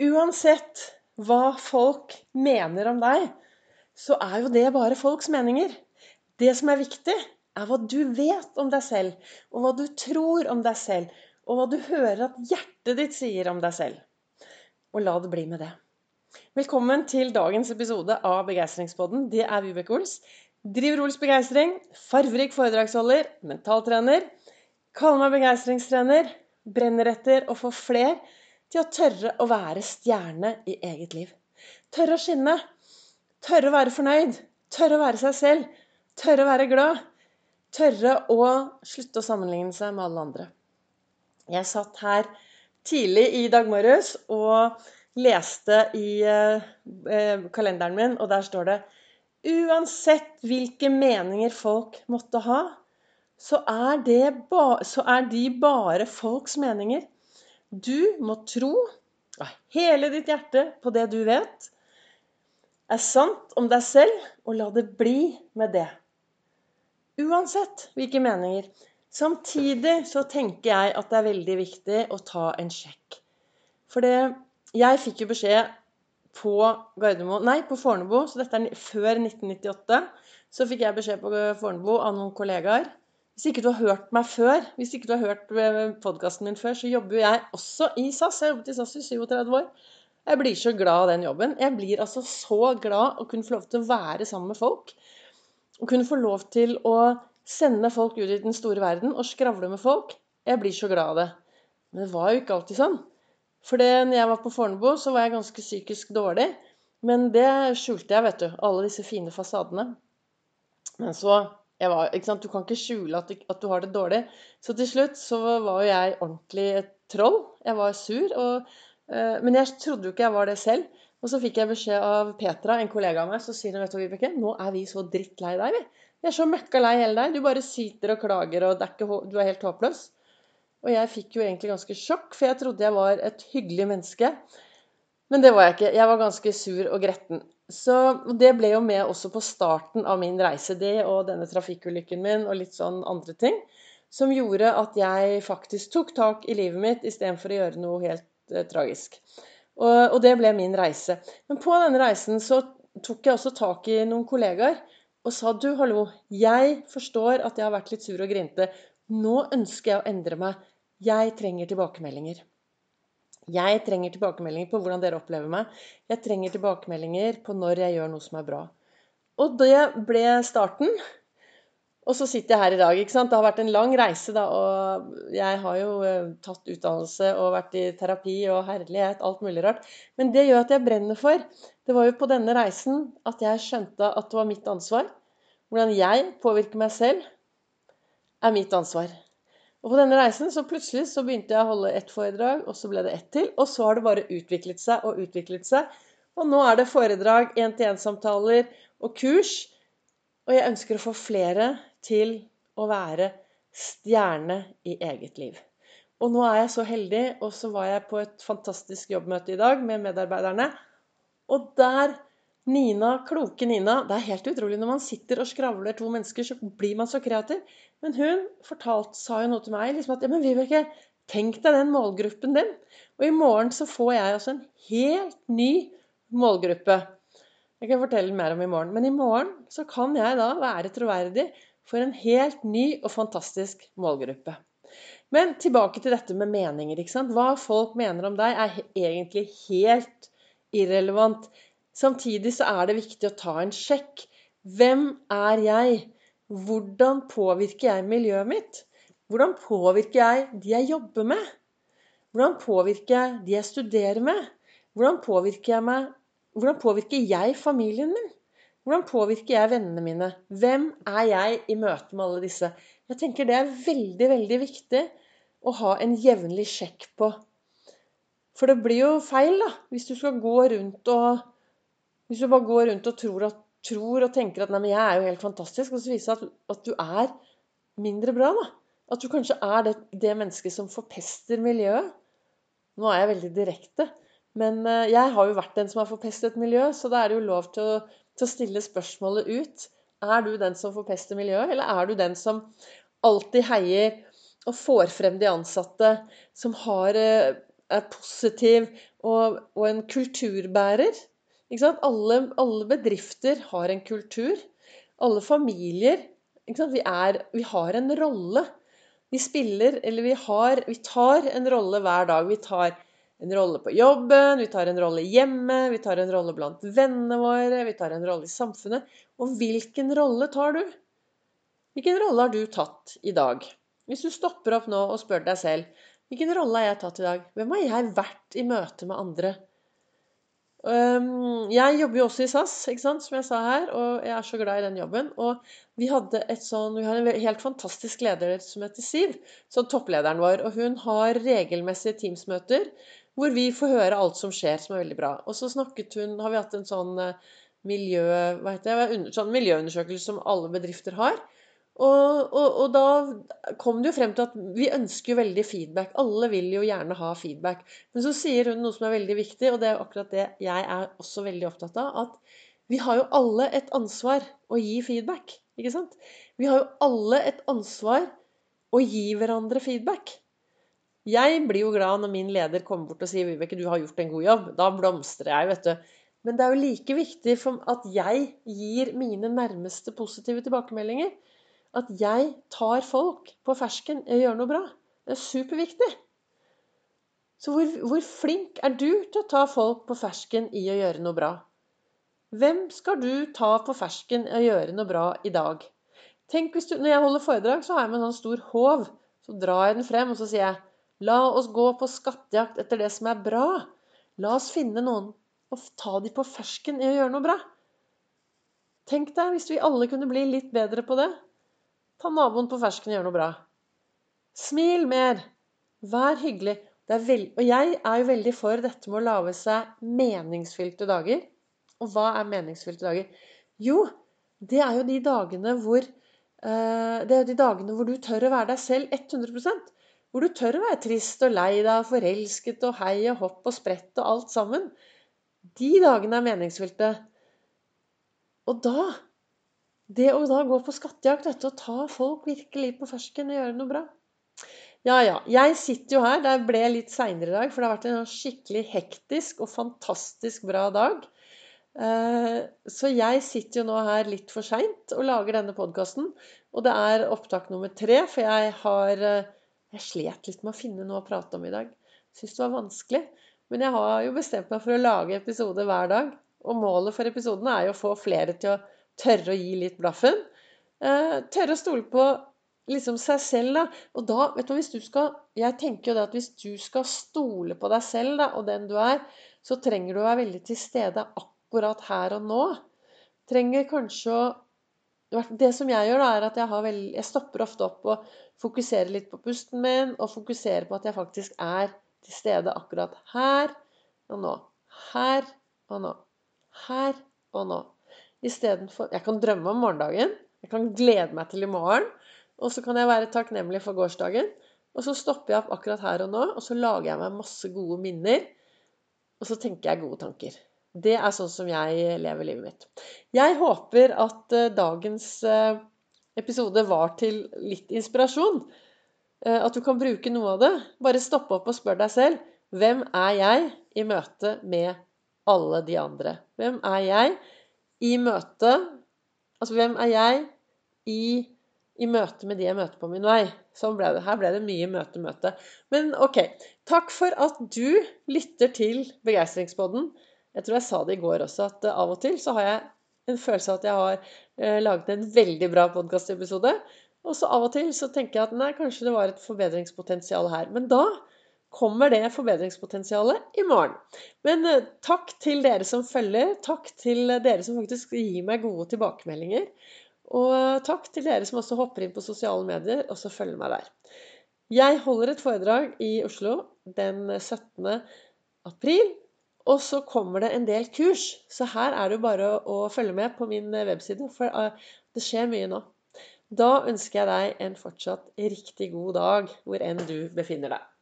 Uansett hva folk mener om deg, så er jo det bare folks meninger. Det som er viktig, er hva du vet om deg selv, og hva du tror om deg selv, og hva du hører at hjertet ditt sier om deg selv. Og la det bli med det. Velkommen til dagens episode av Begeistringspodden. Det er Vibeke Ols. Driver Ols Begeistring. Farverik foredragsholder. Mentaltrener. Kaller meg begeistringstrener. Brenner etter å få fler til å tørre å være stjerne i eget liv. Tørre å skinne. Tørre å være fornøyd. Tørre å være seg selv. Tørre å være glad. Tørre å slutte å sammenligne seg med alle andre. Jeg satt her tidlig i dag morges og leste i eh, kalenderen min, og der står det Uansett hvilke meninger folk måtte ha, så er, så er de bare folks meninger. Du må tro av hele ditt hjerte på det du vet er sant om deg selv, og la det bli med det. Uansett hvilke meninger. Samtidig så tenker jeg at det er veldig viktig å ta en sjekk. For det, jeg fikk jo beskjed på Gardermo, Nei, på Fornebu, så dette er før 1998. Så fikk jeg beskjed på Fornebu av noen kollegaer hvis ikke du har hørt meg før, hvis ikke du har hørt eh, podkasten min før, så jobber jo jeg også i SAS. Jeg har jobbet i SAS i 37 år. Jeg blir så glad av den jobben. Jeg blir altså så glad å kunne få lov til å være sammen med folk. Å kunne få lov til å sende folk ut i den store verden og skravle med folk. Jeg blir så glad av det. Men det var jo ikke alltid sånn. For når jeg var på Fornebu, så var jeg ganske psykisk dårlig. Men det skjulte jeg, vet du. Alle disse fine fasadene. Men så var, Du kan ikke skjule at at du, har det dårlig. Så til slutt så var jo jeg ordentlig et troll. Jeg var sur. Og, uh, men jeg trodde jo ikke jeg var det selv. Og så fikk jeg beskjed av Petra, en kollega av meg, så sier hun vet du, Vibeke, nå er vi så drittlei deg, vi. Vi er så møkka lei hele deg. Du bare sitter og klager, og er ikke, du er helt håpløs. Og jeg fikk jo egentlig ganske sjokk, for jeg trodde jeg var et hyggelig menneske. Men det var jeg ikke. Jeg var ganske sur og gretten. Så Det ble jo med også på starten av min reise, det og denne trafikkulykken min og litt sånn andre ting, som gjorde at jeg faktisk tok tak i livet mitt istedenfor å gjøre noe helt eh, tragisk. Og, og, det ble min reise. Men på denne reisen så tok jeg også tak i noen kollegaer og sa du, hallo, jeg forstår at jeg har vært litt sur og grinte. Nå ønsker jeg å endre meg. Jeg trenger tilbakemeldinger. Jeg trenger tilbakemeldinger på hvordan dere opplever meg. Jeg trenger tilbakemeldinger på når jeg gjør noe som er bra. Og det ble starten. Og så sitter jeg her i dag. ikke sant? Det har vært en lang reise, da. Og jeg har jo eh, tatt utdannelse og vært i terapi og herlighet, alt mulig rart. Men det gjør at jeg brenner for. Det var jo på denne reisen at jeg skjønte at det var mitt ansvar. Hvordan jeg påvirker meg selv, er mitt ansvar. Og på denne reisen så plutselig så begynte jeg å holde ett foredrag, og så ble det ett til. Og så har det bare utviklet seg og utviklet seg. Og nå er det foredrag, én-til-én-samtaler og kurs. Og jeg ønsker å få flere til å være stjerne i eget liv. Og nå er jeg så heldig, og så var jeg på et fantastisk jobbmøte i dag med medarbeiderne. Og der Nina, kloke Nina. Det er helt utrolig. Når man sitter og skravler to mennesker, så blir man så kreativ. Men hun fortalt, sa jo noe til meg liksom at ja, men Vibeke, tenk deg den målgruppen din. Og i morgen så får jeg altså en helt ny målgruppe. Jeg kan fortelle mer om i morgen. Men i morgen så kan jeg da være troverdig for en helt ny og fantastisk målgruppe. Men tilbake til dette med meninger. ikke sant? Hva folk mener om deg, er egentlig helt irrelevant. Samtidig så er det viktig å ta en sjekk. Hvem er jeg? Hvordan påvirker jeg miljøet mitt? Hvordan påvirker jeg de jeg jobber med? Hvordan påvirker jeg de jeg studerer med? Hvordan påvirker jeg, meg, hvordan påvirker jeg familien min? Hvordan påvirker jeg vennene mine? Hvem er jeg i møte med alle disse? Jeg tenker det er veldig, veldig viktig å ha en jevnlig sjekk på. For det blir jo feil da, hvis du skal gå rundt og hvis du bare går rundt og tror, at, tror og tenker at 'nei, men jeg er jo helt fantastisk', og så viser det at, at du er mindre bra, da. At du kanskje er det, det, mennesket som forpester miljøet. Nå er jeg veldig direkte, men uh, jeg har jo vært den som har forpestet miljøet, så da er det jo lov til å, til å stille spørsmålet ut. Er du den som forpester miljøet, eller er du den som alltid heier og får frem de ansatte, som har uh, er positiv og, og en kulturbærer. Alle, alle, bedrifter har en kultur. Alle familier. Vi, er, vi har en rolle. Vi spiller, eller vi har Vi tar en rolle hver dag. Vi tar en rolle på jobben, vi tar en rolle hjemme, vi tar en rolle blant vennene våre, vi tar en rolle i samfunnet. Og hvilken rolle tar du? Hvilken rolle har du tatt i dag? Hvis du stopper opp nå og spør deg selv hvilken rolle har jeg tatt i dag? Hvem har jeg vært i møte med andre? Jeg jobber jo også i SAS, ikke sant, som jeg sa her, og jeg er så glad i den jobben. Og vi, hadde et sånn, vi har en helt fantastisk leder som heter Siv, som topplederen vår. Og hun har regelmessige Teams-møter hvor vi får høre alt som skjer, som er veldig bra. Og så snakket hun Har vi hatt en sånn eh, miljø, hva heter det, sånn miljøundersøkelse som alle bedrifter har. Og, og, og, da kom det jo frem til at vi ønsker jo veldig feedback. Alle vil jo gjerne ha feedback. Men så sier hun noe som er veldig viktig, og det er akkurat det jeg er også veldig opptatt av. At vi har jo alle et ansvar å gi feedback. Ikke sant? Vi har jo alle et ansvar å gi hverandre feedback. Jeg blir jo glad når min leder kommer bort og sier 'Vibeke, du har gjort en god jobb'. Da blomstrer jeg, vet du. Men det er jo like viktig at jeg gir mine nærmeste positive tilbakemeldinger. At jeg tar folk på fersken i å gjøre noe bra. Det er superviktig. Så hvor, hvor, flink er du til å ta folk på fersken i å gjøre noe bra? Hvem skal du ta på fersken i å gjøre noe bra i dag? Tenk hvis du, Når jeg holder foredrag, så har jeg med en sånn stor håv. Så drar jeg den frem, og så sier jeg La oss gå på skattejakt etter det som er bra. La oss finne noen og ta dem på fersken i å gjøre noe bra. Tenk deg hvis vi alle kunne bli litt bedre på det. Ta naboen på fersken og gjør noe bra. Smil mer. Vær hyggelig. og jeg er jo veldig for dette med å lage seg meningsfylte dager. Og hva er meningsfylte dager? Jo, det er jo de dagene hvor uh, Det er jo de dagene hvor du tør å være deg selv 100% hvor du tør å være trist og lei deg, forelsket og hei og hopp og sprett og alt sammen. De dagene er meningsfylte. Og da Det å da gå på skattejakt, dette å ta folk virkelig på fersken og gjøre noe bra Ja, ja. Jeg sitter jo her. Det ble litt seinere i dag, for det har vært en skikkelig hektisk og fantastisk bra dag. Eh, så jeg sitter jo nå her litt for seint og lager denne podkasten. Og det er opptak nummer tre, for jeg har eh, jeg slet litt med å finne noe å prate om i dag. Syns det var vanskelig. Men jeg har jo bestemt meg for å lage episode hver dag. Og målet for episodene er jo å få flere til å tørre å gi litt blaffen. Eh, tørre å stole på liksom seg selv, da. Og da, vet du, hvis du skal Jeg tenker jo det at hvis du skal stole på deg selv da, og den du er, så trenger du å være veldig til stede akkurat her og nå. Trenger kanskje å det som jeg gjør, da, er at jeg, veld... jeg, stopper ofte opp og fokuserer litt på pusten min, og fokuserer på at jeg faktisk er til stede akkurat her og nå. Her og nå. Her og nå. Istedenfor Jeg kan drømme om morgendagen. Jeg kan glede meg til i morgen. Og så kan jeg være takknemlig for gårsdagen. Og så stopper jeg opp akkurat her og nå, og så lager jeg meg masse gode minner. Og så tenker jeg gode tanker. Det er sånn som jeg lever livet mitt. Jeg håper at eh, dagens eh, episode var til litt inspirasjon. Eh, at du kan bruke noe av det. Bare stoppe opp og spør deg selv hvem er jeg i møte med alle de andre? Hvem er jeg i møte Altså, hvem er jeg i, i møte med de jeg møter på min vei? Sånn ble det. Her ble det mye møte-møte. Men OK. Takk for at du lytter til Begeistringspodden. Jeg tror jeg sa det i går også, at eh, av og til så har jeg en følelse av at jeg har eh, laget en veldig bra podkastepisode. Og så av og til så tenker jeg at nei, kanskje det var et forbedringspotensial her. Men da kommer det forbedringspotensialet i morgen. Men eh, takk til dere som følger. Takk til dere som faktisk gir meg gode tilbakemeldinger. Og eh, takk til dere som også hopper inn på sosiale medier og så følger meg der. Jeg holder et foredrag i Oslo den 17. april. Og så kommer det en del kurs. Så her er det jo bare å, følge med på min eh, webside, for det skjer mye nå. Da ønsker jeg deg en fortsatt riktig god dag hvor enn du befinner deg.